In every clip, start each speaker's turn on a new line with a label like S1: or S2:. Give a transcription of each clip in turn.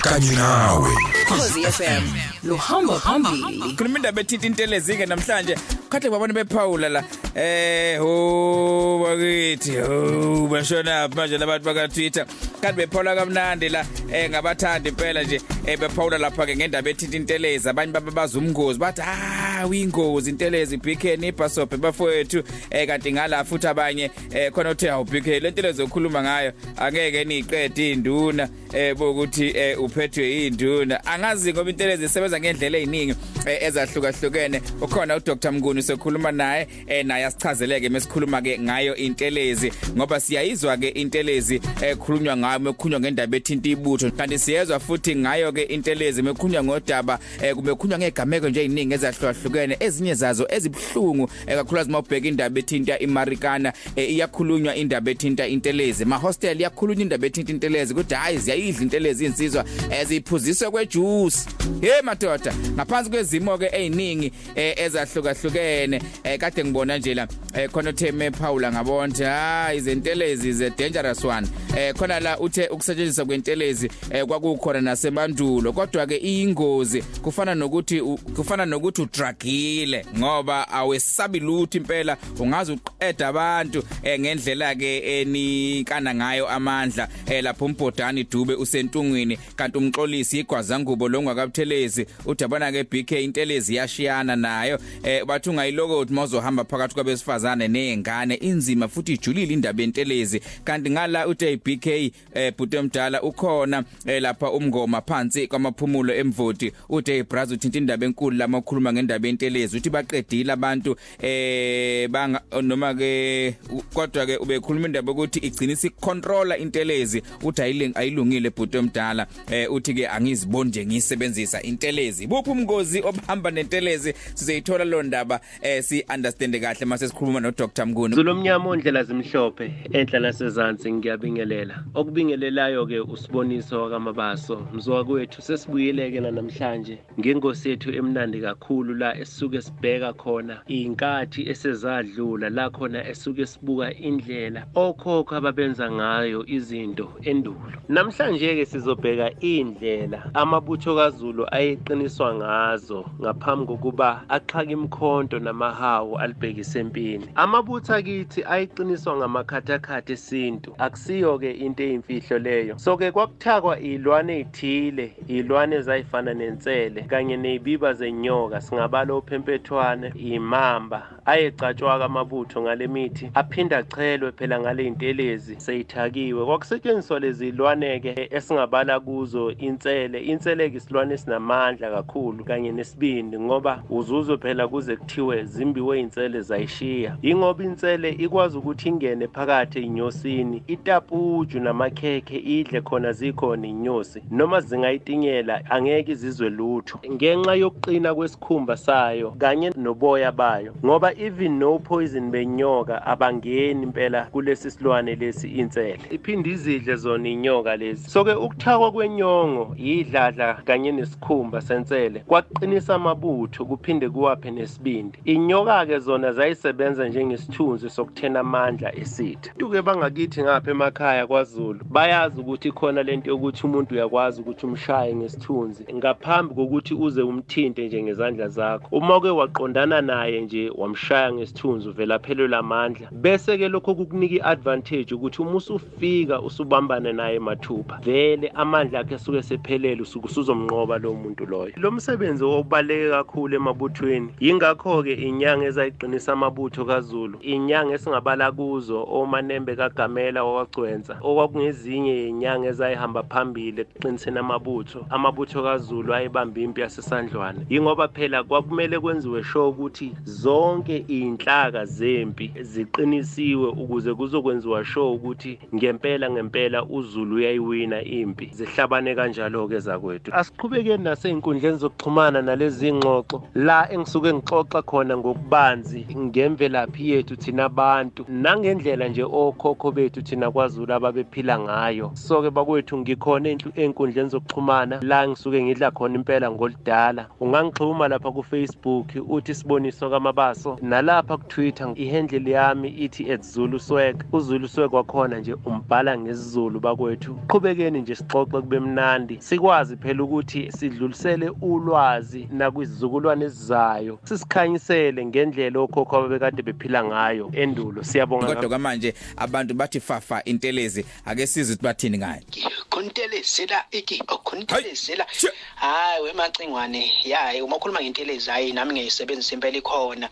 S1: kanye nawe.
S2: Khosi FM luhamba phambili.
S3: Khuluma indaba ethinta intelezi ke namhlanje. Khahle babona bephawula la eh ho bakithi ho bashona manje labantu baka Twitter kanti bephawula kamnandi la eh ngabathanda impela nje eh bephawula lapha ke ngendaba ethinta intelezi. Abanye baba bazumngozi bathi ah uyingozi intelezi BK nibhasobhe bafowethu. Eh kanti ngala futhi abanye eh khona uthe hawu BK lentelezi okhuluma ngayo angeke niqede induna. Eh bokuthi eh uphethwe induna angazi ngoba intelezi isebenza ngendlela eziningi eh, ezahlukahlukene. Ukhona uDr. Mnguni sokhuluma naye eh naye asichazeleke mesikhuluma ke ngayo intelezi. Ngoba siyayizwa ke intelezi ekhulunywa ngayo mekukhulunywa ngendaba ethinta ibutho. Kanti siyezwa futhi ngayo ke intelezi mekukhulunywa ngodaba eh, kumekhunywa ngegameko nje eziningi ezahlukahlukene. Ezinye zazo ezibhlungu eh, kakhulukazi mawubheka indaba ethinta imarikana eh, iyakhulunywa indaba ethinta intelezi. Ma hostel iyakhulunywa indaba ethinta intelezi kodwa hayi ziyayidla intelezi. Insizwa eziphuziswe kwejuice hey madoda ngaphansi kwezimo ke eziningi eh, ezahlukahlukene eh, kade ngibona nje la eh, khona utheme Paula ngabonke hayi izentelezi is a dangerous one. Eh khona la uthe ukusetshenziswa kwentelezi eh, kwakukhona nasemandulo. Kodwa ke iyingozi kufana nokuthi u- kufana nokuthi udragile ngoba awesabi lutho impela ungaze uqeda abantu eh, ngendlela ke enikana ngayo amandla eh, lapho umbhodani dube usentungwini kanti umxolisi igwazangubo longakabuthelezi uthi yabona ke BK intelezi yashiyana nayo. Eh bathi ungayilokothi mawuzohamba phakathi kwabesifazane nezingane inzima futhi ijulile indaba yentelezi. Kanti ngala uthe BK eh bhuti mdala ukhona eh, lapha umngoma phansi kwamaphumulo emvoti uthe brazil uthinta indaba enkulu lama ukhuluma ngendaba yentelezi. Uthi baqedile abantu eh banga noma ke u- kodwa ke ubekhuluma indaba ukuthi igcina isicontroller intelezi. Uthi ayileng ayilungile bhuti omdala eh uthi ke angiziboni nje ngiyisebenzisa intelezi. Buphi umngozi obhamba nentelezi? Sizeyithola lo ndaba eh si understand kahle mase sikhuluma no Dr Mnguni.
S4: Zulu omnyama ondlela zimhlophe enhla nasezantsi ngiyabingelela. Okubingelelayo ke usiboniso wakamabaso mzoka kwethu sesibuyeleke namhlanje ngengosi yethu emnandi kakhulu la esisuke sibheka khona inkathi esezadlula la khona esuke sibuka indlela okhokho ababenza ngayo izinto endulo. Namhlanje ke sizobheka indlela amabutho kaZulu ayeqiniswa ngazo ngaphambi kokuba axhaka imkhonto namahawu alibhekise empini. Amabutho akithi ayiqiniswa ngamakhathakhatha esintu. Akusiyo ke into eyimfihlo leyo. So ke kwakuthakwa ilwane ezithile ilwane ezayifana nensele kanye nezibiba zenyoka singabala uphempethwane imamba. Ayecatshwa amabutho ngale mithi aphinda achelwe phela ngale intelezi seyithakiwe kwakusetshenziswa lezi ilwane ke esingabala kuzo insele. Insele ke isilwane esinamandla kakhulu kanye nesibindi ngoba uzuzwe phela kuze kuthiwe zimbiwe insele zayishiya. Ingoba insele ikwazi ukuthi ingene phakathi inyosini itapuju namakhekhe idle khona zikhona inyosi noma zingayitinyela angeke izizwe lutho. Ngenxa yokuqina kwesikhumba sayo kanye noboya bayo ngoba even no poison benyoka abangeni impela kulesi silwane lesi insele. Iphinde izidle zona inyoka lezi. So ke ukuthakwa kwenyongo yidladla kanye nesikhumba sensele kwaqinisa amabutho kuphinde kuwaphe nesibindi. Inyoka ke zona zayisebenza njengesithunzi sokuthena amandla esitha tuke bangakithi ngapha emakhaya kwaZulu bayazi ukuthi khona lento yokuthi umuntu uyakwazi ukuthi umshaye ngesithunzi ngaphambi kokuthi uze umthinte nje ngezandla zakho. Uma uke waqondana naye nje wamshaya ngesithunzi uvela phelelwe amandla bese ke lokho kukunika iadvantage ukuthi uma usufika usubambane naye mathupha vele amandla akhe suke sephelele usuke usuzomnqoba lo muntu loyo. Lo msebenzi obaleke kakhulu emabuthweni. Yingakho ke inyanga ezayiqinisa amabutho kaZulu inyanga esingabala kuzo omanembe kaGamela okwagcwenza okwakungezinye yenyanga ezayihamba phambili ekuqiniseni amabutho amabutho kaZulu ayebamba impi yasesandlwane. Yingoba phela kwakumele kwenziwe sure ukuthi zonke inhlaka zempi ziqinisiwe ukuze kuzokwenziwa sure ukuthi ngempela ngempela uZulu uyayiwina impi zihlabane kanjalo ke zakwethu. Asiqhubekeni nasey'nkundleni zokuxhumana nalezi ingxoxo la engisuke ngixoxa khona ngokubanzi ngemvelaphi yethu thina abantu nangendlela nje okhokho bethu thina kwaZulu ababephila ngayo. So-ke bakwethu ngikhona ey'nhlu- ey'nkundleni zokuxhumana. La ngisuke ngidla khona impela ngoludala. Ungangixhuma lapha ku-facebook uthi siboniso kamabaso. Nalapha ku-twitter ihandle yami ithi at zulu swag. Uzulu swag wakhona nje umbhala ngesizulu bakwethu. Qhubekeni nje sixoxe kube mnandi sikwazi phela ukuthi sidlulisele ulwazi nakwizizukulwane ezizayo. Sisikhanyisele ngendlela okhokho ababekade bephila ngayo endulo. Siyabonga
S3: kodwa kwamanje abantu bathi fafa intelezi ake sizwe ukuthi bathini ngayo
S1: khontelezela iki? Okhontelezela
S3: Hayi, shit.
S1: hayi wemacingwane yayi uma ukhuluma ngentelezi hayi nami ngiyisebenzisa impela ikhona.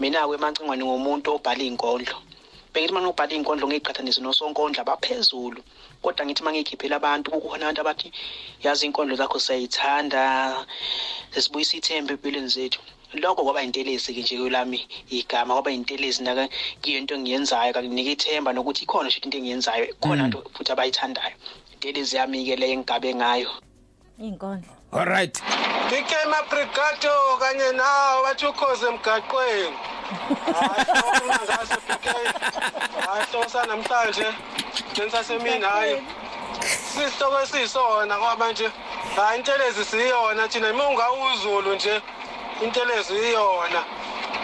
S1: Mina wemacingwane ngumuntu obhala inkondlo bengithi manje ubhala inkondlo ngiyiqhathanise nosonkondla abaphezulu kodwa ngithi mangiyikhiphela abantu kukhona abantu abathi yazi inkondlo zakho siyayithanda sesibuyisa ithemba empilweni zethu. Lokho kwaba intelezi ke nje kwelami igama kwaba intelezi naka kuyinto engiyenzayo kakunika ithemba nokuthi ikhona nje into engiyenzayo khona nto futhi abayithandayo. Intelezi yami ke le engigabe ngayo.
S5: Inkondlo
S3: all right.
S6: DK Maprigato kanye nawo bathi ukhoze emgaqweni. Hayi ngaso DK. Hayi hlosa namhlanje nenisasemini hayi. Sisitoko esisona ngoba manje hayi intelezi siyona thina uma ungawuzulu nje intelezi iyona.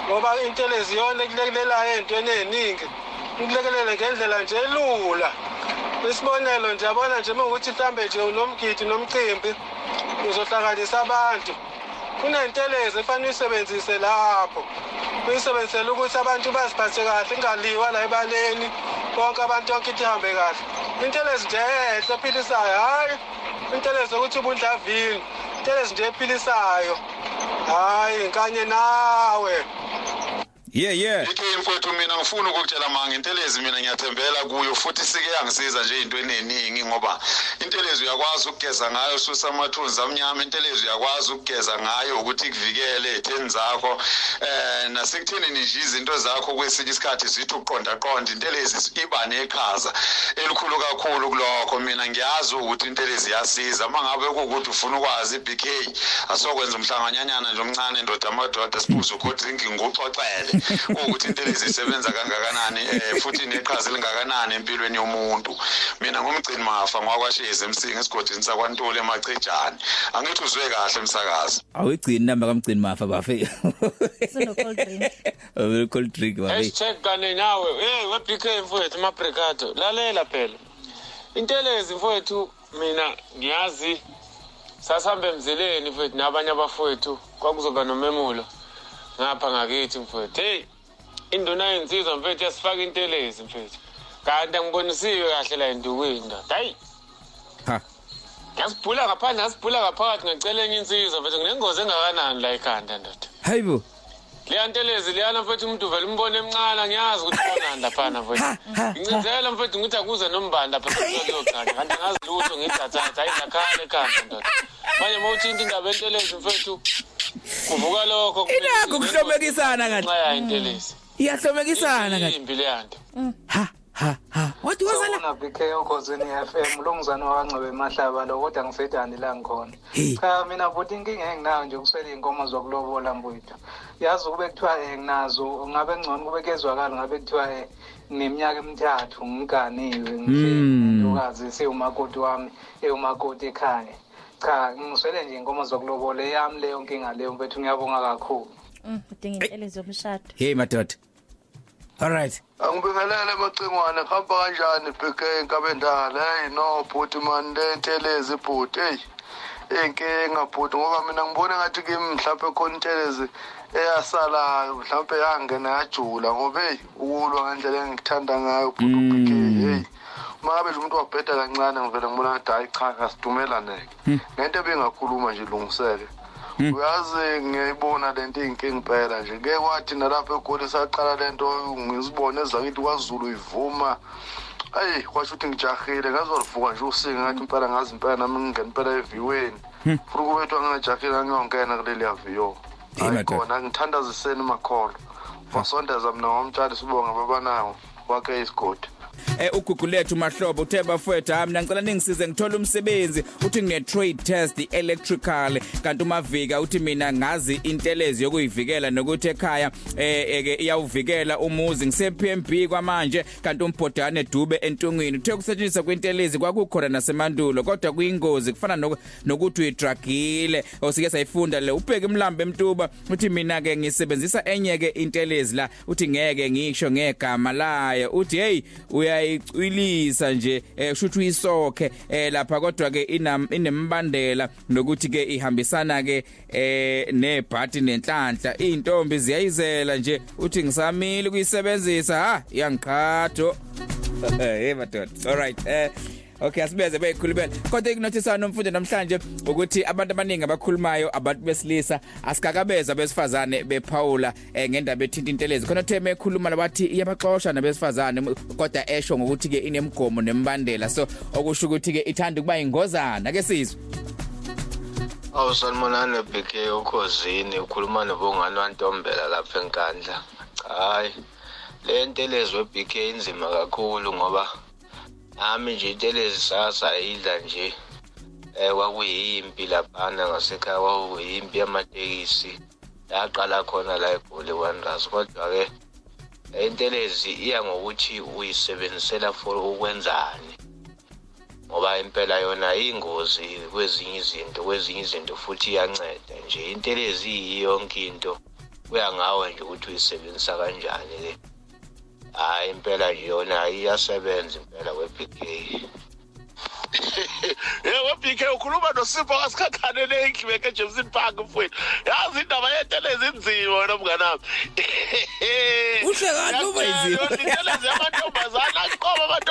S6: Ngoba intelezi iyona ekulekelelayo ezintweni eziningi. Ukulekelela ngendlela nje elula. Isibonelo nje yabona nje ukuthi mhlambe nje unomgidi nomcimbi uzohlanganisa abantu kunentelezi efanele uyisebenzise lapho. Uyisebenzisele ukuthi abantu baziphathe kahle ingaliwa la ebaleni bonke abantu yonke into ihambe kahle. Intelezi nje ehle ephilisayo hhayi intelezi yokuthi ubundlavini intelezi nje ephilisayo hhayi nkanye nawe.
S3: Yeah yeah.
S7: Ikhe mfowethu mina ngifuna ukukutshela manga intelezi mina ngiyathembela kuyo futhi sike yangisiza nje into eningi ngoba intelezi uyakwazi ukugeza ngayo susa amathunzi amnyama intelezi uyakwazi ukugeza ngayo ukuthi ikuvikele etheni zakho eh nasekuthenini nje izinto zakho kwesinye isikhathi zithi uqonda qonda intelezi iba neqhaza elikhulu kakhulu kulokho. Mina ngiyazi ukuthi intelezi iyasiza mangabe ukuthi ufuna ukwazi iBK asokwenza umhlanganyanyana nje omncane ndoda amadoda sibuze uco drinking nguxoxele ukuthi intelezi isebenza kangakanani eh futhi neqhaza elingakanani empilweni yomuntu. Mina ngumgcini mafa ngwakwashezi emsinga esigodini sakwantuli emachejane angithi uzwe kahle umsakazi
S3: awugcini namba kamgcini mafa bafe.
S5: Sino cold drink.
S3: A cold drink bafe
S6: hashtag kane nawe. Hey we-bk mfowethu mabrigato lalela phela. Intelezi mfowethu mina ngiyazi. Sasihambe emzileni mfowethu nabanye abafowethu. Kwakuzoba nomemulo. Ngapha ngakithi mfowethu heyi induna yensizwa mfethu yasifaka intelezi mfethu. Kanti angibonisiwe kahle la endukwini ndoda hayi
S3: ha.
S6: ngasibhula ngaphandle ngasibhula ngaphakathi ngacela enye insizwa mfethu. Nginengozi engakanani la ekhanda ndoda
S3: hayibo
S6: leya ntelezi leyana mfethu umuntu uvele umbone emncane angiyazi ukuthi khonani laphana mfethu. Ngincizela mfethu ngithi akuze nombani lapha kuyoqala kanti angazi lutho ngithathatha hayi zakhala ekhanda ndoda manje uma uthinta indaba entelezi mfethu kuvuka lokho
S3: Inakho kuhlomekisana kahle.
S6: nxa intelezi
S3: iyahlomekisana kahle
S6: imbi leya nto
S3: ha ha ha wathi wazala
S8: Sawubona BK okhosini FM lungizana wancebe emahlaba lo kodwa ngisedani la ngikhona. Cha mina futhi inkinga enginayo nje ukuswela inkomo zokulobola mbuyithu. Yazi kube kuthiwa eh nginazo ngabe ngcono kube kezwakala ngabe kuthiwa eh neminyaka emithathu ngiganiwe
S3: Mm.
S8: ngihlezi siwumakoti wami ewumakoti ekhaya. Cha ngiswele nje inkomo zokulobola eyami leyo nkinga leyo mfethu ngiyabonga kakhulu.
S5: Mm, udinga intelezi yomshado
S3: hey madoda. All right.
S9: Angibingelele emacingwane kuhamba kanjani BK Nkabendala hey no bhuti man lentelezi bhuti hey. Inkinga bhuti ngoba mina ngibona ngathi kimi mhlawumbe khona intelezi eyasalayo mhlawumbe yangena yajula ngoba hey ukulwa ngendlela engikuthanda ngayo bhuti BK hey uma ngabe nje umuntu wabheda kancane ngivele ngibona ngathi hayi cha ngasidumelaneke. Ngento ebingakhuluma nje ilungiseke. Uyazi ngiyayibona lento iyinkinga impela nje. Ke kwathi nalapho egoli saqala lento ngizibone ezakithi kwazulu ivuma. Ayi kwasho ukuthi ngijahile ngazolivuka nje usinga ngathi impela ngazi impela nami ngingena impela eviweni. Futhi kubethiwa ngingajahile ngangiyongena kuleliya viyo
S3: Hey,
S9: hayi
S3: madoda.
S9: khona ngithandaziseni makholo wasondeza mina ngomtshali sibonga babanawo wakhe isigodi
S3: eh, ugugulethu mahlobo uthe bafowethu hayi mina ngicela ningisize ngithola umsebenzi uthi ngine trade test electrical kanti umavika uthi mina ngazi intelezi yokuyivikela nokuthi ekhaya eh eke iyawuvikela umuzi. Ngise PMB kwamanje kanti umbhodane dube entungwini. Uthe kusetshenziswa kwintelezi kwakukhona nasemandulo kodwa kuyingozi kufana nok- nokuthi uyidragile osike sayifunda le ubheke imlambo emtuba uthi mina ke ngisebenzisa enye ke intelezi la uthi ngeke ngisho ngegama layo. Uthi hey uyayicwilisa nje eh kusho ukuthi uyisokhe eh lapha kodwa ke inam inembandela nokuthi ke ihambisana ke eh nebhati nenhlanhla. Intombi ziyayizela nje uthi ngisamile ukuyisebenzisa ha yangiqhatho hey madoda all right eh. Okay asibeze beyikhulumela kodwa ikunothisana nomfundo namhlanje ukuthi abantu abaningi abakhulumayo abantu besilisa asikakabeza besifazane bephawula eh, ngendaba ethinta intelezi khona theme ekhuluma labathi iyabaxosha nabesifazane kodwa esho ngokuthi ke inemgomo nembandela so okusho ukuthi ke ithanda kuba ingozana ke sizwe
S10: Awu sanibonani BK ukhosini ukhuluma nobongani wantombela lapha enkandla. Hayi. Le ntelezi weBK inzima kakhulu ngoba nami nje intelezi sasa idla nje. Eh kwakuyimpi laphana ngasekhaya kwakuyimpi yamatekisi. Yaqala khona la eGoli Wanderers kodwa ke intelezi iya ngokuthi uyisebenzisela for ukwenzani? Ngoba impela yona ingozi kwezinye izinto kwezinye izinto futhi iyanceda nje. Intelezi iyonke into kuya ngawe nje ukuthi uyisebenzisa kanjani ke hayi impela nje yona iyasebenza impela kwe-PK
S11: yewe bk ukhuluma nosipho kasikhakhane ekhlibeke ejemsini park mfowethu. Yazi indaba yentelezi inzima wena mngani wami
S3: Uhle kahle ube inzima.
S11: intelezi yamantombazane aqoba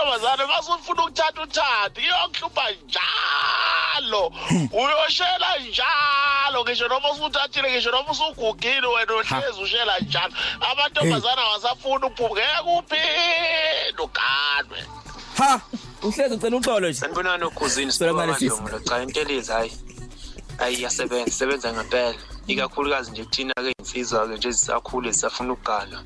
S11: amantombazane masufuna ukuthatha uthanda iyokuhlupha njalo. Uyoshela njalo ngisho noma usuthathile ngisho noma usugugile wena uhlezi ushela njalo. Amantombazane awasafuni uphupha ngeke uphinde uganwe.
S3: Ha. Uhlezi ucela uxolo nje.
S12: Sanibonani ukhuzini
S3: Sanibonani, sis.
S12: sibonga cha intelezi hayi hayi iyasebenza isebenza ngempela. Ikakhulukazi nje kuthina-ke iy'nsizwa-ke nje ezisakhule zisafuna ukuganwa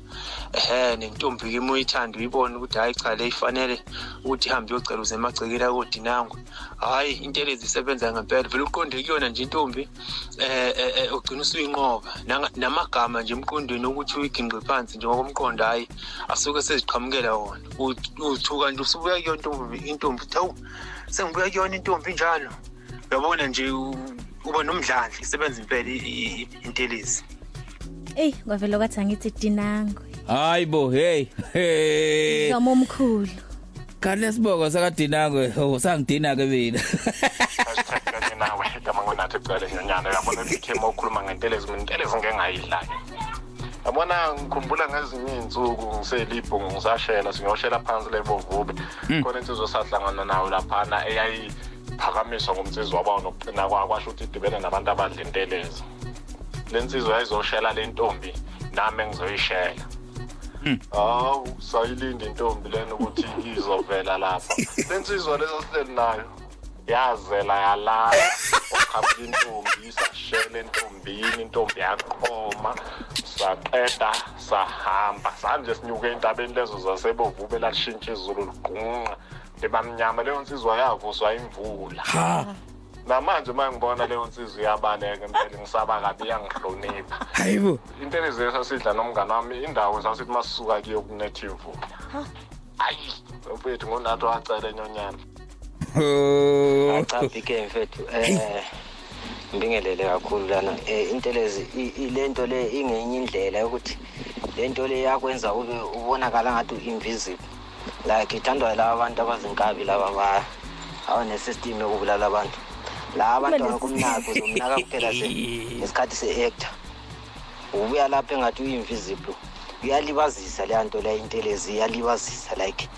S12: ehe nentombi-ke uma uyithanda uyibone ukuthi hhayi cha le ifanele ukuthi ihambe iyocela uze emagcekeni akodinangwe hhayi intelezi isebenza ngempela. Vele uqonde kuyona nje intombi um ugcina usuyinqoba. Nanga- namagama nje emqondweni ukuthi uyiginqe phansi njengokomqondo hhayi asuke seziqhamukela wona. Uth- uthuka nje usubuya kuyona intombi intombi uthi hawu sengibuya kuyona intombi njalo. Uyabona nje u- uba nomdlandla isebenza impela i- i- i- intelezi.
S5: Ey, kwavela kwathi angithi dinangwe.
S3: hayibo hey hey.
S5: Ngama omkhulu.
S3: Kanti lesibongo sakadinangwe oh sangidina ke mina
S11: kanye nawe gama ngonathi ecele nyanyana uyabona ukuthi ukhuluma ngentelezi mina intelezi ngeke ngayidlali yabona ngikhumbula ngezinye iy'nsuku ngiselibho ngisashela siyoshela phansi lebovube khona insizwa sahlangana nayo laphana eyayiphakamiswa ngumnsizwa wabawo nokuqina kwayo kwasho ukuthi idibene nabantu abadla intelezi le nsizwa yayizoshela le ntombi nami engizoyishela. Hawu sayilinde intombi lena ukuthi izovela lapha. Le nsizwa leso sihleli nayo yazela yalala. Wakhamula intombi sashela entombini intombi yaqhoma saqeda sahamba. Sanje sinyuke entabeni lezo zasebovube lashintsha izulu liqunqa libamnyama leyo nsizwa yavuswa imvula. Namanje uma ngibona leyo nsizwa iyabaleka impela ngisaba kabi iyangihlonipha.
S3: Hayibo.
S11: Intelezi esasidla nomngane wami indawo sasithi masisuka kiyo kunetha imvula hayi mfethu ngonathi wacela enyonyana.
S3: Oh.
S10: Cha bk mfethu eh ngibingelele kakhulu lana. Eh intelezi i- i- lento le ingenye indlela yokuthi lento le yakwenza ube ubonakala ngathi u-invisible. Like ithandwa laba bantu abazinkabi laba ba abanesystem yokubulala abantu. La abantu kumnaka uzomnaka kuphela se- ngesikhathi se-actor. Ubuya lapha engathi uyi-invisible uyalibazisa leya nto leya intelezi iyalibazisa like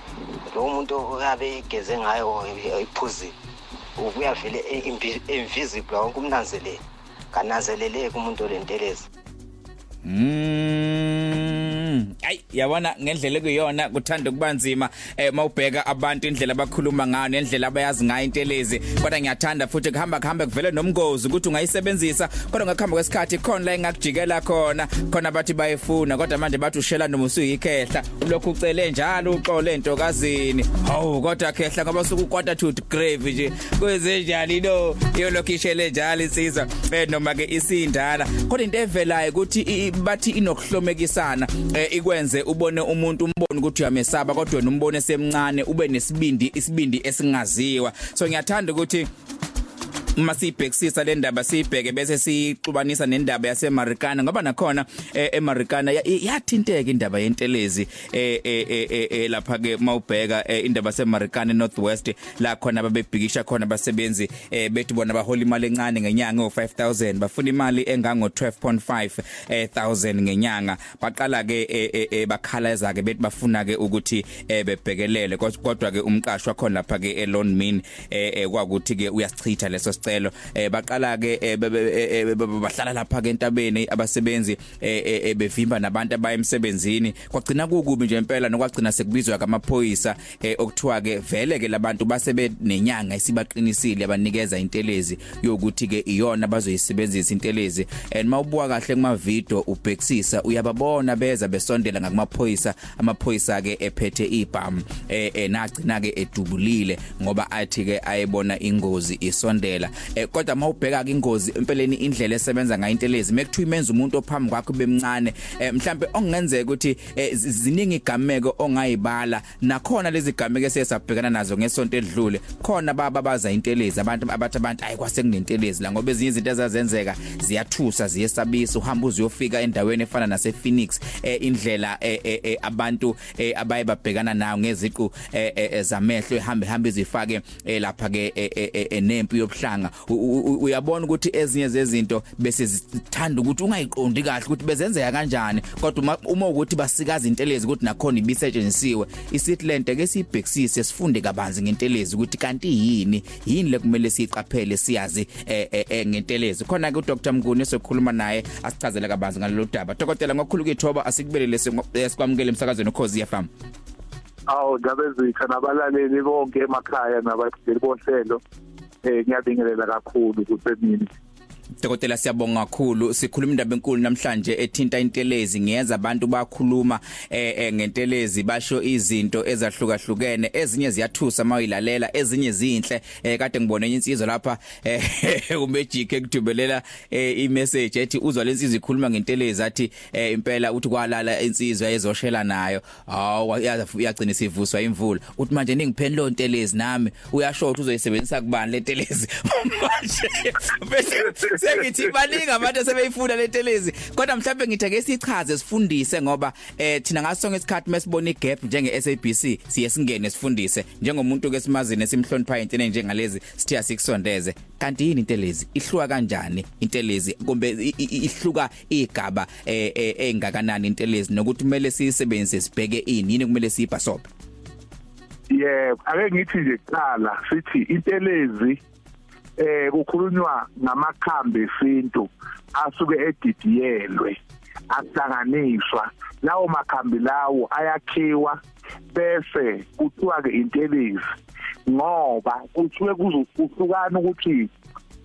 S10: lo muntu oyabe egeze ngayo iphuzile ubuya vele e- invisible wonke umnanzelele kananzeleleki umuntu olentelezi
S3: mm Mm, ay yabona ngendlela ekuyona kuthanda kubanzima eh mawubheka abantu indlela abakhuluma ngayo nendlela abayazi ngayo intelezi. Kodwa ngiyathanda futhi kuhamba kuhambe kuvele nomngozi ukuthi ungayisebenzisa kodwa ngakuhamba kwesikhathi khona la engakujikela khona khona bathi bayifuna kodwa manje bathi ushela noma usuyikhehla. Ulokhu ucele njalo uxole entokazini hawu kodwa khehla ngoba sukukwata to grave nje. Kwezenjani no? Yolokhu ishele njalo insizwa eh noma ke isindala. Kodwa into evelayo ukuthi bathi inokuhlomekisana eh, ikwenze ubone umuntu umbone ukuthi uyamesaba kodwa wena umbone semncane ube nesibindi isibindi esingaziwa. So ngiyathanda ukuthi uma sibhekisisa le ndaba sibheke bese sixubanisa nendaba yaseMarikana ngoba nakhona eMarikana yathinteka indaba yentelezi eh lapha ke mawubheka indaba yaseMarikana eNorthwest la khona babebhikisha khona abasebenzi bethi bona bahola imali encane ngenyanga o5000 bafuna imali engango 12.5 thousand ngenyanga. Baqala ke bakhalaza ke bethi bafuna ke ukuthi bebhekelele. Kodwa ke umqashwa khona lapha ke eLone Min kwakuthi ke uyasichitha leso isicelo eh baqala ke bahlala lapha ke entabeni abasebenzi bevimba nabantu abayemsebenzini kwagcina kukubi nje impela nokwagcina sekubizwa kamaphoyisa okuthiwa ke vele ke labantu basebe nenyanga esibaqinisile abanikeza intelezi yokuthi ke iyona bazoyisebenzisa intelezi. And mawubuka kahle kuma video ubhekisisa uyababona beza besondela ngakumaphoyisa. Amaphoyisa ke ephethe ibhamu eh nagcina ke edubulile ngoba athi ke ayebona ingozi isondela. Eh kodwa mawubheka ke ingozi empeleni indlela esebenza ngayo intelezi mekuthiwa imenza umuntu ophambi kwakho bemncane eh, mhlambe okungenzeka ukuthi eh, ziningi igameko ongayibala nakhona lezi gameko esesabhekana nazo ngesonto edlule khona baba baza intelezi abantu abathi abantu ayi kwase kunentelezi la ngoba ezinye izinto ezazenzeka ziyathusa ziyesabisa uhamba uziyofika endaweni efana nase Phoenix eh, indlela eh, eh, eh, abantu eh, abaye babhekana nayo ngeziqu eh, eh, zamehlo ehambe hambe izifake eh, lapha ke eh, eh, eh, nempi yobuhlanga. Uyabona ukuthi ezinye zezinto bese zithanda ukuthi ungayiqondi kahle ukuthi bezenzeka kanjani. Kodwa uma ukuthi basikaza intelezi ukuthi nakhona ibisetshenzisiwe isithlente ke sibhekisise sifunde kabanzi ngentelezi ukuthi kanti yini yini le kumele siyiqaphele siyazi eh ngentelezi. Khona ke uDr. Mnguni esokhuluma naye asichazela kabanzi ngalolu daba dokotela ngokukhulu kwethoba asikubelele sikwamukele emsakazweni ukhozi FM
S13: awu ndabezitha nabalaleli bonke emakhaya nabadlali bohlelo eh ngiyabingelela kakhulu kusemini
S3: Dokotela siyabonga kakhulu. Sikhuluma indaba enkulu namhlanje ethinta intelezi. Ngiyeza abantu bakhuluma eh ngentelezi basho izinto ezahlukahlukene. Ezinye ziyathusa mayilalela ezinye zinhle. Eh kade ngibone insizwa lapha eh umejike kudubelela imessage ethi uzwa lensizwa ikhuluma ngentelezi athi impela uthi kwalala insizwa ezoshela nayo. Hawu yagcina sivuswa imvula. Uthi manje ningiphenile lontelezi nami. Uyasho ukuthi uzoyisebenzisa kubani lentelezi manje bese sengithi baningi abantu sebeyifuna letelezi kodwa mhlawumbe ngithi ake sichaze sifundise ngoba eh thina ngasonke isikhathi mesibona igap njenge SABC siye singene sifundise. Njengomuntu ke simazini esimhlonipha into njengalezi sithi asikusondeze kanti yini intelezi? Ihluka kanjani intelezi? Kumbe ihluka igaba engakanani intelezi? Nokuthi kumele siyisebenzise sibheke ini yini kumele siyibhasobe
S13: yebo ake ngithi nje qala sithi intelezi eh kukhulunywa ngamakhambi esintu asuke edidiyelwe ahlanganiswa. Lawo makhambi lawo ayakhiwa bese kuthiwa ke intelezi ngoba kuthiwe kuzohlukana ukuthi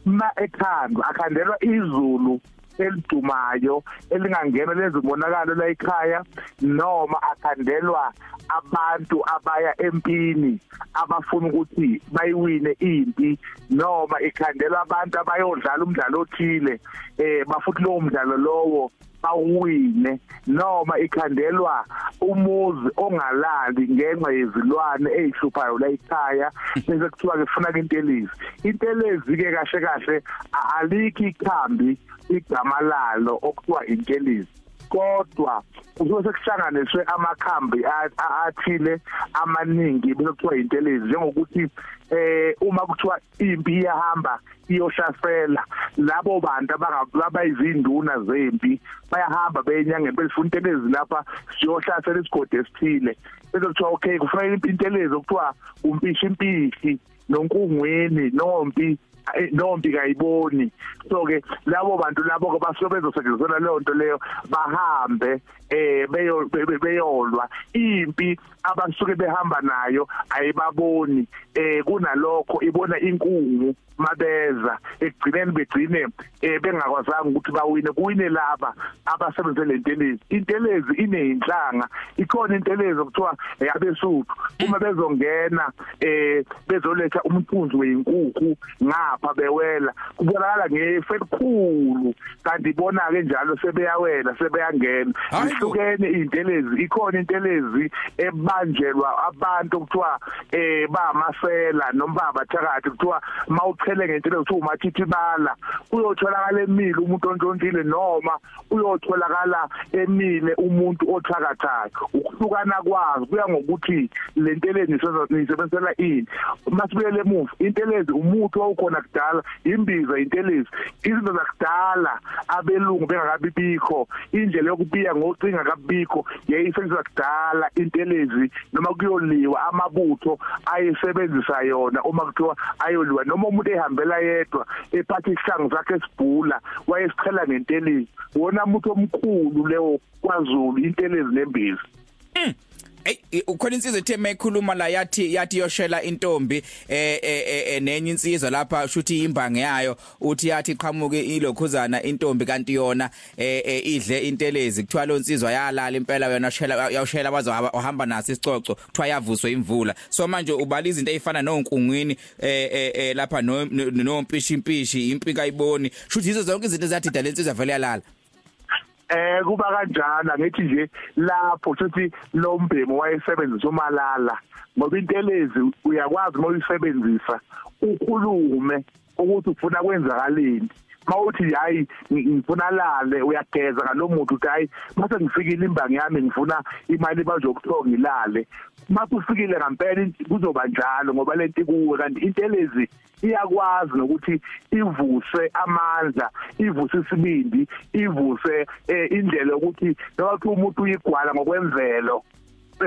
S13: ma ekhandwa akhandelwa izulu elidumayo elingangena lezibonakalo la ekhaya noma akhandelwa abantu abaya empini abafuna ukuthi bayiwine impi noma ikhandelwa abantu abayodlala umdlalo othile eh bafuthi lowo mdlalo lowo. Bawine noma ikhandelwa umuzi ongalali ngenxa yezilwane ezihluphayo la ekhaya. Bese kuthiwa ke kufuna intelezi. Intelezi ke kahle kahle alikho ikhambi igama lalo okuthiwa intelezi. Kodwa kusuke sekuhlanganiswe amakhambi athile amaningi bese kuthiwa intelezi njengokuthi eh uma kuthiwa impi iyahamba iyoshasela labo bantu abayizinduna zempi bayahamba beyenyangeni belifuna intelezi lapha siyohlasela isigodi esithile. Bese kuthiwa okay kufanele intelezi okuthiwa umpishi impishi nonkungweni nompi eh, nombi kayiboni. So ke labo bantu labo ke basuke bezosetshenziswa leyo nto leyo bahambe eh beyo be- be- beyolwa. Impi abasuke behamba nayo ayibaboni. Eh kunalokho ibona inkungu mabeza. Ekugcineni begcine eh bengakwazanga ukuthi bawine. Kuwine laba abasebenze lentelezi intelezi ineyinhlanga. Ikhona intelezi okuthiwa yabesuthu uma bezongena eh bezoletha umthunzi weinkukhu ngapha bewela. Kubonakala ngefe elikhulu kanti ibona ke njalo sebeyawela sebeyangena. Ihlukene intelezi ikhona intelezi ebanjelwa abantu okuthiwa eh bamasela noma abathakathi kuthiwa mawuchele ngentelezi kuthiwa umathithibala uyotholakala emile umuntu ontontile noma uyotholakala emile umuntu othakathayo. Ukuhlukana kwazo kuya ngokuthi lentelezi nisebenzisela ini. Masibuyele emuva intelezi umuthi owukhona kudala imbiza intelezi izinto zakudala abelungu bengakabi bikho indlela yokubiya ngocinga kabikho yayisebenzisa kudala intelezi noma kuyoliwa amabutho ayisebenzisa yona uma kuthiwa ayoliwa noma umuntu ehambela yedwa ephatha isihlangu sakhe esibhula wayesichela ngentelezi. Wona umuntu omkhulu lewo kwaZulu intelezi nembiza.
S3: Ey ukhona insizwe ethe mayikhuluma la yathi yathi yoshela intombi eh eh eh, nenye insizwa lapha shuthi imbange yayo uthi yathi qhamuke ilokhuzana intombi kanti yona eh eh, idle intelezi. Kuthiwa lo insizwa yalala impela yona shela yawushela bazo wahamba naso isicoco kuthiwa yavuswa imvula. So manje ubala izinto ezifana nonkungwini eh eh, eh lapha no nompishi impishi impi kayiboni. Shuthi izo zonke izinto zathi dala insizwa vele yalala.
S13: Eh kuba kanjana ngithi nje lapho futhi lo mbhemo wayesebenzisa umalala ngoba intelezi uyakwazi uma uyisebenzisa ukhulume ukuthi ufuna kwenzakaleni. Mawuthi hayi ngifuna lale uyageza ngalomuntu uthi hayi mase ngifikile imbangi yami ngifuna imali bazokuthiwa ngilale. Mase ufikile ngempela kuzoba njalo ngoba lento kuwe kanti intelezi iyakwazi nokuthi ivuse amandla ivuse isibindi ivuse eh, indlela yokuthi noma kuthi umuntu uyigwala ngokwemvelo.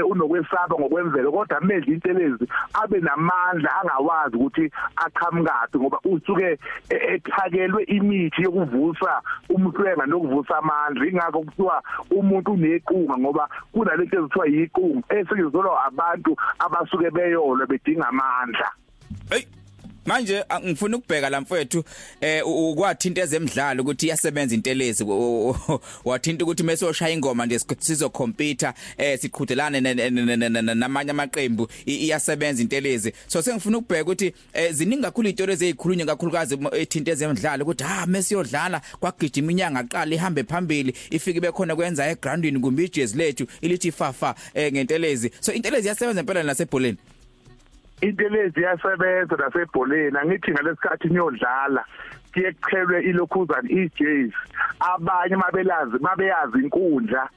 S13: Unokwesaba ngokwemvelo kodwa medla intelezi abe namandla angawazi ukuthi aqhamukaphi ngoba usuke ethakelwe imithi yokuvusa umhlwenga nokuvusa amandla. Ingakho kuthiwa umuntu unequnga ngoba kunalento ezithiwa yiqunga esetshenziswa abantu abasuke beyolwe bedinga amandla.
S3: Hey! Manje a- ngifuna ukubheka la mfowethu eh u- ukwathinta ezemidlalo ukuthi iyasebenza intelezi. U- u- wathinta ukuthi mase oshaya ingoma nje sikh- sizokhompyutha eh siqhudelane ne- ne- ne- ne- ne- namanye amaqembu i- iyasebenza intelezi. So sengifuna ukubheka ukuthi eh ziningi kakhulu izinto ezikhulunywa kakhulukazi mo- ethinta ezemidlalo ukuthi ah mesiyodlala kwagijima inyanga aqala ihambe phambili ifike bekhona kwenza egroundini kumbe ijezi lethu ilithi fafa eh ngentelezi. So intelezi iyasebenza impela nasebholeni
S13: intelezi iyasebenza nasebholeni angithi ngalesikhathi niyodlala kuye kuchelwe ilokhuzana iJays abanye mabelazi mabeyazi inkundla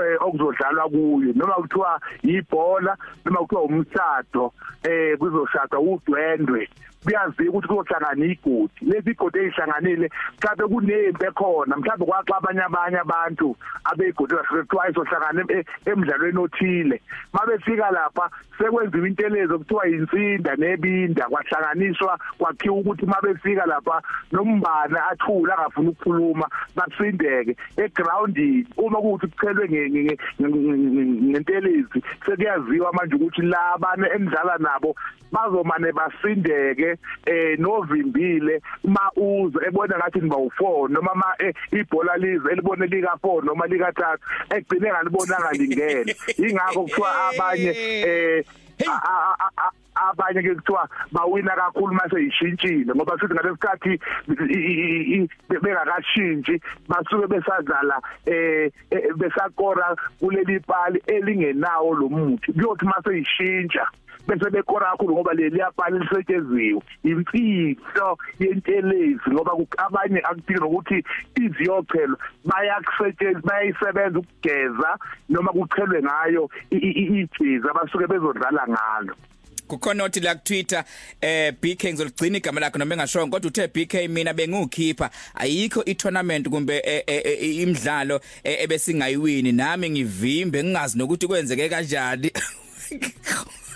S13: eh okuzodlalwa kuyo noma kuthiwa ibhola noma kuthiwa umsado eh kuzoshada udwendwe kuyaziwa ukuthi kuzohlangana igodi lezi igodi ezihlanganile mhlawumbe kunempi ekhona mhlawumbe kwaxa abanye abanye abantu abeyigodi basekuthiwa izohlangana em- emidlalweni othile. Mabefika lapha sekwenziwa intelezo kuthiwa insinda nebinda kwahlanganiswa kwakhiwa ukuthi mabefika lapha nombana athula angafuni ukukhuluma basindeke egroundini uma kuthi kuchelwe nge- nge- nge- nge- ngentelezi sekuyaziwa manje ukuthi labane emdlala nabo bazomane basindeke eh novimbile ma uzo ebona ngathi niba u4 noma ma eh, ibhola lize elibone lika 4 noma lika 3 egcine ngalibonanga lingene ingakho kuthiwa abanye eh abanye ke kuthiwa bawina kakhulu mase yishintshile ngoba sithi ngalesikhathi bengakashintshi basuke besadlala eh eh, besakora kuleli pali elingenawo lo muthi. Kuyothi mase yishintsha. Bese bekora kakhulu ngoba leli yapali lisetsheziwe imfihlo yentelezi ngoba ku- abanye akudingi nokuthi iziyochelwa bayakusetshenziswa bayayisebenza ukugeza noma kuchelwe ngayo i- i- i- ijezi abasuke bezodlala ngalo.
S3: Kukhona othi la ku Twitter eh BK ngizoligcina igama lakhe noma engashongo kodwa uthe BK mina bengukhipha ayikho i-tournament kumbe eh, eh, eh, imidlalo eh, ebesingayiwini nami ngivimbe ngingazi nokuthi kwenzeke kanjani.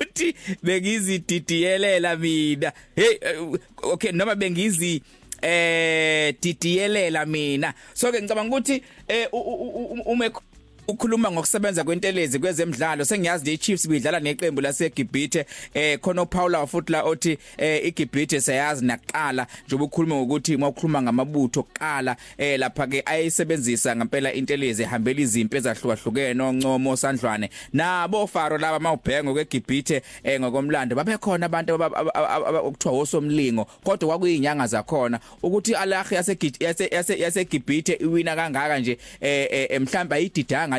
S3: uthi bengizididiyelela mina. Hey eh, okay noma bengizi eh didiyelela mina. So ke ngicabanga ukuthi eh ume ukhuluma ngokusebenza kwentelezi kwezemidlalo. Sengiyazi le Chiefs bidlala neqembu laseGibhithe eh khona uPaula futhi la othi eh iGibhithe siyazi naqala njengoba ukhuluma ngokuthi mawukhuluma ngamabutho oqala eh lapha ke ayisebenzisa ngempela intelezi ehambela izimpi ezahlukahlukene oncomo sandlwane nabo faro laba mawubhenga kweGibhithe eh ngokomlando babekhona abantu aba- aba- aba- okuthiwa osomlingo kodwa kwakuyinyanga zakhona. Ukuthi alahi yase yaseGibhithe iwina kangaka nje eh eh, mhlawumbe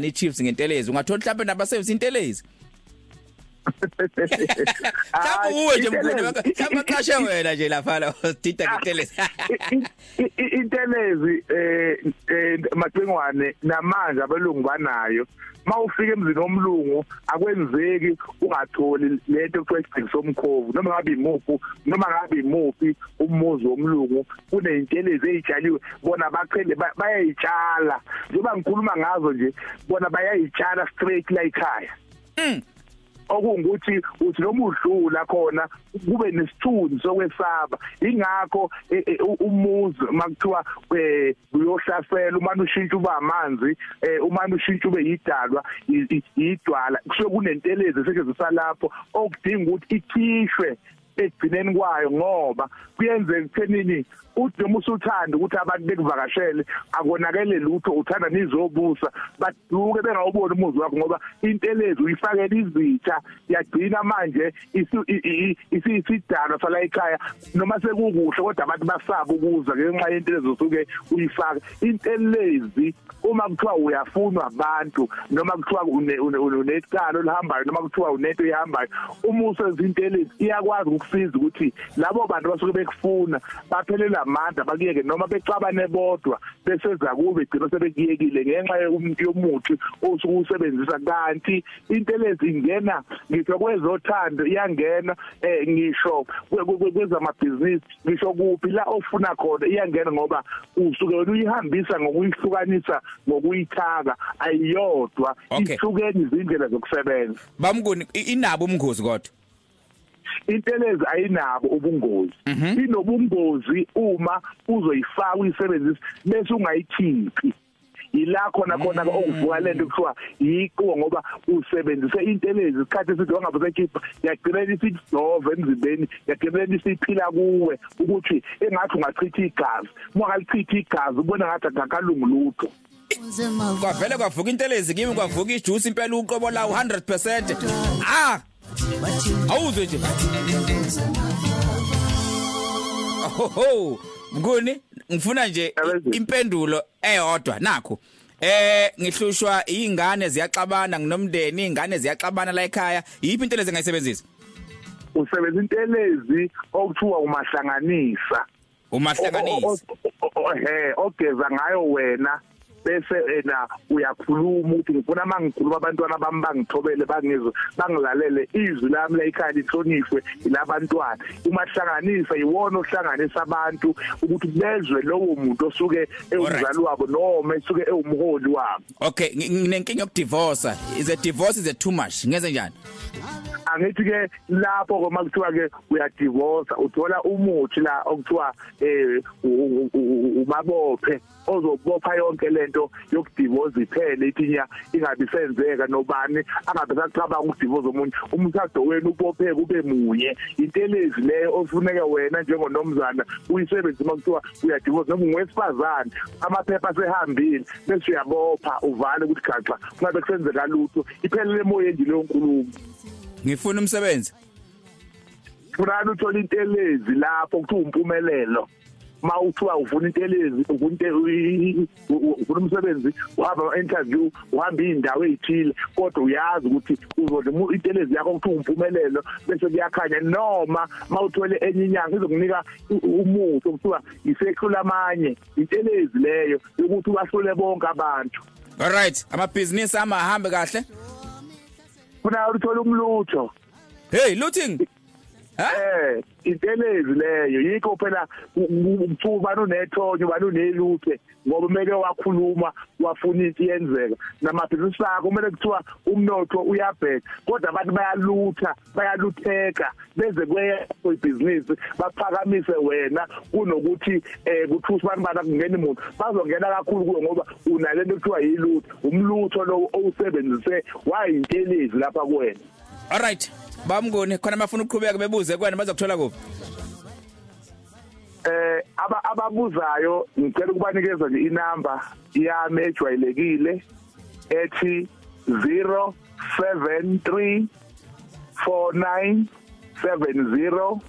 S3: ayididanga ni Chiefs ngentelezi. Ungathola mhlawumbe nabasebenzisa intelezi. Mhlawumbe uwe nje mkhulu mhlawumbe qashe wena nje lapha la dida ngentelezi
S13: I- i- intelezi eh eh, macingwane namanje abelungu banayo mawufika emzini omlungu akwenzeki ungatholi lento isigciki somkhovu noma ngabe imuphi noma ngabe imuphi umuzi womlungu kuneyintelezi ezitshaliwe bona baqhele ba- bayayitshala njengoba ngikhuluma ngazo nje bona bayayitshala straight la ekhaya. Okungukuthi uthi noma udlula khona kube nesithunzi sokwesaba. Ingakho eh, u- umuzi makuthiwa uyohlasela uma ushintsha uba amanzi uma ushintsha ube yidalwa i- i- yidwala kusuke kunentelezi esetshenziswa lapho okudinga ukuthi ikhishwe ekugcineni kwayo ngoba kuyenzeka ekuthenini uthi noma usuthanda ukuthi abantu bekuvakashele akonakele lutho uthanda nizobusa baduke bengawuboni umuzi wakho ngoba intelezi uyifakela izitha yagcina manje isu- i- i- i- isisidalwa sala ekhaya noma sekukuhle kodwa abantu basaba ukuza ngenxa yentelezi osuke uyifaka intelezi uma kuthiwa uyafunwa abantu noma kuthiwa une- une- une- unecala olihambayo noma kuthiwa unento ehambayo uma usezintelezi iyakwazi ukusiza ukuthi labo bantu basuke bekufuna baphelela amandla bakuyeke noma becabane bodwa beseza kube gcina sebekuyekile ngenxa yomuthi osuke usebenzisa. Kanti intelezi ingena ngisho kwezothando iyangena eh ngisho kwe- kwe- kwe- kwezamabhizinisi ngisho kuphi la ofuna khona iyangena ngoba usuke uyihambisa ngokuyihlukanisa ngokuyithaka ayiyodwa ihlukene izindlela zokusebenza.
S3: Bamkuni i- inabo umngozi kodwa?
S13: Intelezi ayinabo ubungozi. Inobungozi uma uzoyifaka uyisebenzisa bese ungayikhiphi. Ila khona khona okuvuka lento kuthiwa yiqo ngoba usebenzise intelezi isikhathi esithi wangabe sekhipha yagcina isidove emzimbeni yagcina isiphila kuwe ukuthi engathi ungachitha igazi. Uma ngalichitha igazi ubona ngathi akakalungu lutho.
S3: Kwavele kwavuka intelezi kimi kwavuka ijuice impela uqobo la 100% ah! Awuzwe nje oho mnguni ngifuna nje i- impendulo eyodwa. Nakho eh ngihlushwa izingane ziyaxabana nginomndeni izingane ziyaxabana la ekhaya. Yiphi intelezi engayisebenzisa?
S13: Usebenza intelezi okuthiwa umahlanganisa.
S3: Umahlanganisi.
S13: O- o- o- he ogeza ngayo wena bese ena uyakhuluma ukuthi ngifuna mangikhuluma abantwana bami bangithobele bangizwe bangilalele izwi lami la ekhaya lihlonishwe ilabantwana umahlanganisa iwona ohlanganisa abantu ukuthi bezwe lowo muntu osuke ewumzali wabo noma esuke ewumholi wabo.
S3: Okay ngi- nginenkinga yokudivorce is a divorce is a too much? Ngenze njani?
S13: Angithi ke lapho koma kuthiwa ke uyadivorce uthola umuthi la okuthiwa eh umabophe. Ozobopha yonke lento yokudivorce iphele ithinya ingabi senzeka nobani angabe sacabanga ukudivorce umuntu umthatho wenu ubophe kube munye. Intelezi leyo ofuneke wena njengonomzana uyisebenzisa uma kuthiwa uyadivorce noma ungwesifazane amaphepha asehambile bese uyabopha uvale ukuthi gaxa kungabe kusenzeka lutho iphelele emoyeni nje leyo nkulumo
S3: ngifuna umsebenzi.
S13: Funa uthola intelezi lapho kuthiwa umpumelelo. Ma uthiwa ufuna intelezi ufuna inte- u- u- ufuna umsebenzi uhamba ama-interview uhamba iy'ndawo ey'thile kodwa uyazi ukuthi uzodla umu- intelezi yakho kuthiwa umpumelelo bese kuyakhanya noma ma uthole enye inyanga izokunika umuthi okuthiwa isehlula amanye intelezi leyo yokuthi ubahlule bonke abantu.
S3: Alright amabhizinisi ama ahambe kahle.
S13: Funa uthole umlutho.
S3: Hey looting
S13: eh intelezi leyo. Yikho phela ubani unethonyo ubani uneluthe ngoba kumele wakhuluma wafuna into yenzeka. Namabhizinisi akho kumele kuthiwa umnotho uyabheka kodwa abantu bayalutha bayalutheka beze kweyakho ibhizinisi baphakamise wena kunokuthi eh kuthi usibani bana kungena umuntu bazongena kakhulu kuwe ngoba unalento kuthiwa yilutho umlutho lo owusebenzise wayintelezi lapha kuwena.
S3: Alright bamngoni khona bafuna ukuqhubeka bebuze kwena bazokuthola kuphi?
S13: Eh aba ababuzayo ngicela ukubanikeza nje inamba yami ejwayelekile ethi 073 49 70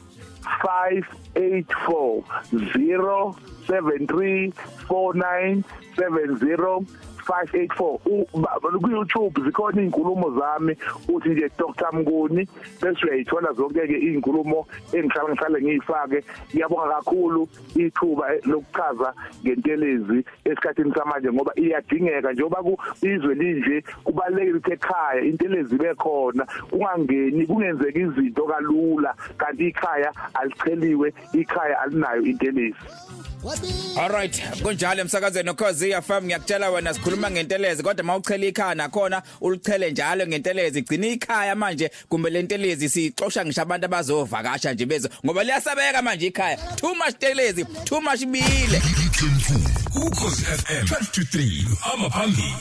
S13: 584 073 49 70 584 ku YouTube zikhona izinkulumo zami uthi nje Dr. Mnguni bese uyayithola zonke ke izinkulumo engihlala ngihlale ngiyifake. Ngiyabonga kakhulu ithuba lokuchaza ngentelezi esikhathini samanje ngoba iyadingeka njengoba ku izwe linje kubalekile ukuthi ekhaya intelezi bekhona kungangeni kungenzeka izinto kalula kanti ikhaya alicheliwe ikhaya alinayo intelezi.
S3: Alright kunjalo emsakazweni ukhozi FM ngiyakutshela wena sikhuluma ngentelezi kodwa mawuchela ikhaya nakhona ulichele njalo ngentelezi. Igcina ikhaya manje kumbe lentelezi sixoxa ngisho abantu abazovakasha nje bezo ngoba liyasabeka manje ikhaya. Too much telezi too much bile.
S14: Ukhozi FM 12 to 3 hamba phambili